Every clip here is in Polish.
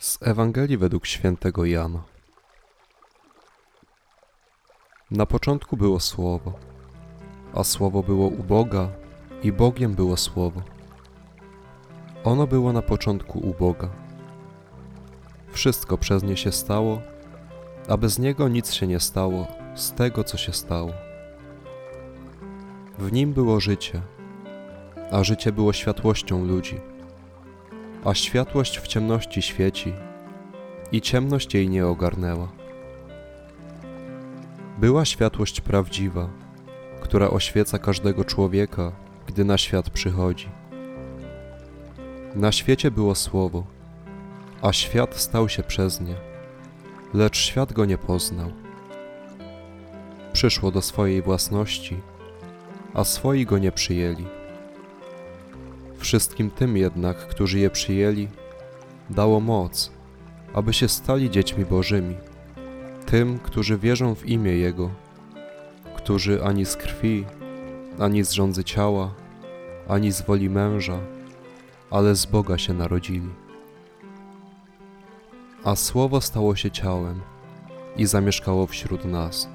Z Ewangelii według świętego Jana. Na początku było Słowo, a Słowo było u Boga i Bogiem było Słowo. Ono było na początku u Boga. Wszystko przez nie się stało, a bez niego nic się nie stało z tego, co się stało. W nim było życie, a życie było światłością ludzi a światłość w ciemności świeci i ciemność jej nie ogarnęła. Była światłość prawdziwa, która oświeca każdego człowieka, gdy na świat przychodzi. Na świecie było słowo, a świat stał się przez nie, lecz świat go nie poznał. Przyszło do swojej własności, a swoi go nie przyjęli. Wszystkim tym jednak, którzy je przyjęli, dało moc, aby się stali dziećmi Bożymi, tym, którzy wierzą w imię Jego, którzy ani z krwi, ani z rządzy ciała, ani z woli męża, ale z Boga się narodzili. A Słowo stało się ciałem i zamieszkało wśród nas.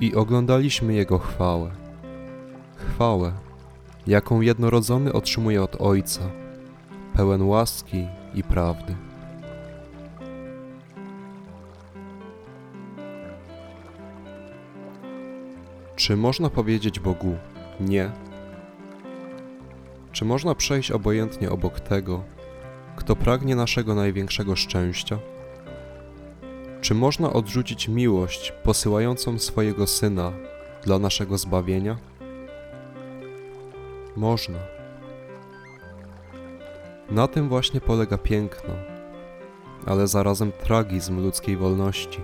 I oglądaliśmy Jego chwałę. Chwałę, jaką jednorodzony otrzymuje od Ojca, pełen łaski i prawdy. Czy można powiedzieć Bogu nie? Czy można przejść obojętnie obok tego, kto pragnie naszego największego szczęścia? Czy można odrzucić miłość posyłającą swojego Syna dla naszego zbawienia? Można. Na tym właśnie polega piękno, ale zarazem tragizm ludzkiej wolności.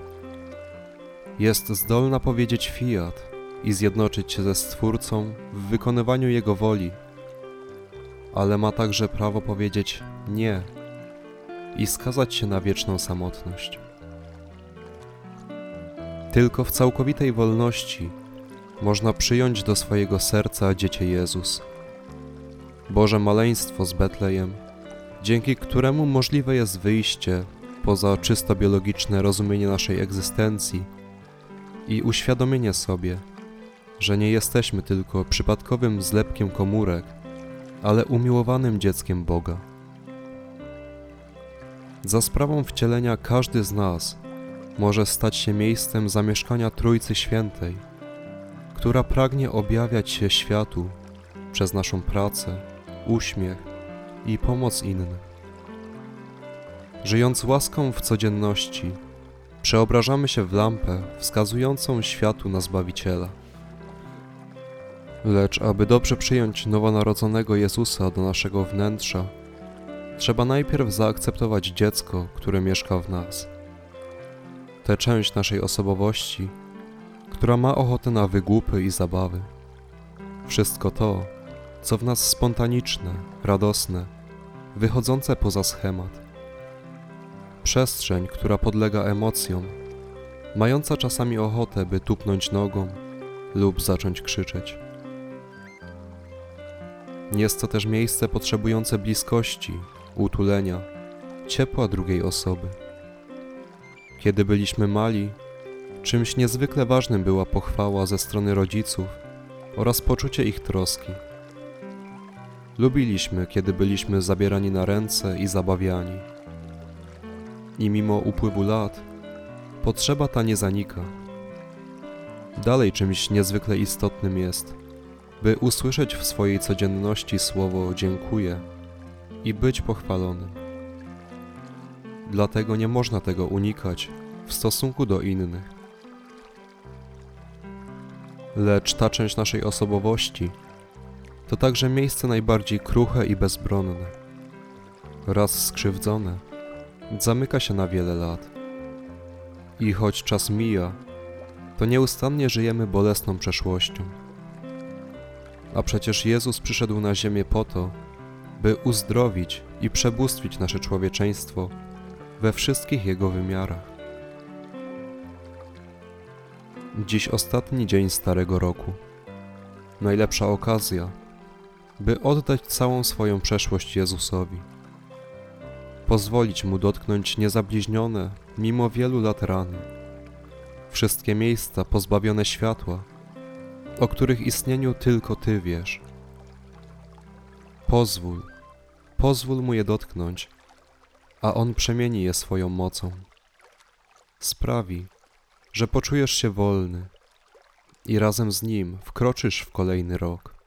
Jest zdolna powiedzieć fiat i zjednoczyć się ze Stwórcą w wykonywaniu Jego woli, ale ma także prawo powiedzieć nie i skazać się na wieczną samotność. Tylko w całkowitej wolności można przyjąć do swojego serca dziecię Jezus. Boże maleństwo z Betlejem, dzięki któremu możliwe jest wyjście poza czysto biologiczne rozumienie naszej egzystencji i uświadomienie sobie, że nie jesteśmy tylko przypadkowym zlepkiem komórek, ale umiłowanym dzieckiem Boga. Za sprawą wcielenia każdy z nas może stać się miejscem zamieszkania Trójcy Świętej, która pragnie objawiać się światu przez naszą pracę, uśmiech i pomoc innym. Żyjąc łaską w codzienności, przeobrażamy się w lampę wskazującą światu na Zbawiciela. Lecz aby dobrze przyjąć nowonarodzonego Jezusa do naszego wnętrza, trzeba najpierw zaakceptować dziecko, które mieszka w nas. Tę część naszej osobowości, która ma ochotę na wygłupy i zabawy. Wszystko to, co w nas spontaniczne, radosne, wychodzące poza schemat. Przestrzeń, która podlega emocjom, mająca czasami ochotę, by tupnąć nogą lub zacząć krzyczeć. Jest to też miejsce potrzebujące bliskości, utulenia, ciepła drugiej osoby. Kiedy byliśmy mali, czymś niezwykle ważnym była pochwała ze strony rodziców oraz poczucie ich troski. Lubiliśmy, kiedy byliśmy zabierani na ręce i zabawiani. I mimo upływu lat, potrzeba ta nie zanika. Dalej czymś niezwykle istotnym jest, by usłyszeć w swojej codzienności słowo dziękuję i być pochwalonym. Dlatego nie można tego unikać w stosunku do innych. Lecz ta część naszej osobowości to także miejsce najbardziej kruche i bezbronne. Raz skrzywdzone, zamyka się na wiele lat. I choć czas mija, to nieustannie żyjemy bolesną przeszłością. A przecież Jezus przyszedł na ziemię po to, by uzdrowić i przebóstwić nasze człowieczeństwo we wszystkich jego wymiarach. Dziś ostatni dzień Starego Roku. Najlepsza okazja, by oddać całą swoją przeszłość Jezusowi. pozwolić mu dotknąć niezabliźnione, mimo wielu lat rany. Wszystkie miejsca pozbawione światła, o których istnieniu tylko Ty wiesz. Pozwól, pozwól mu je dotknąć, a on przemieni je swoją mocą. Sprawi, że poczujesz się wolny i razem z nim wkroczysz w kolejny rok.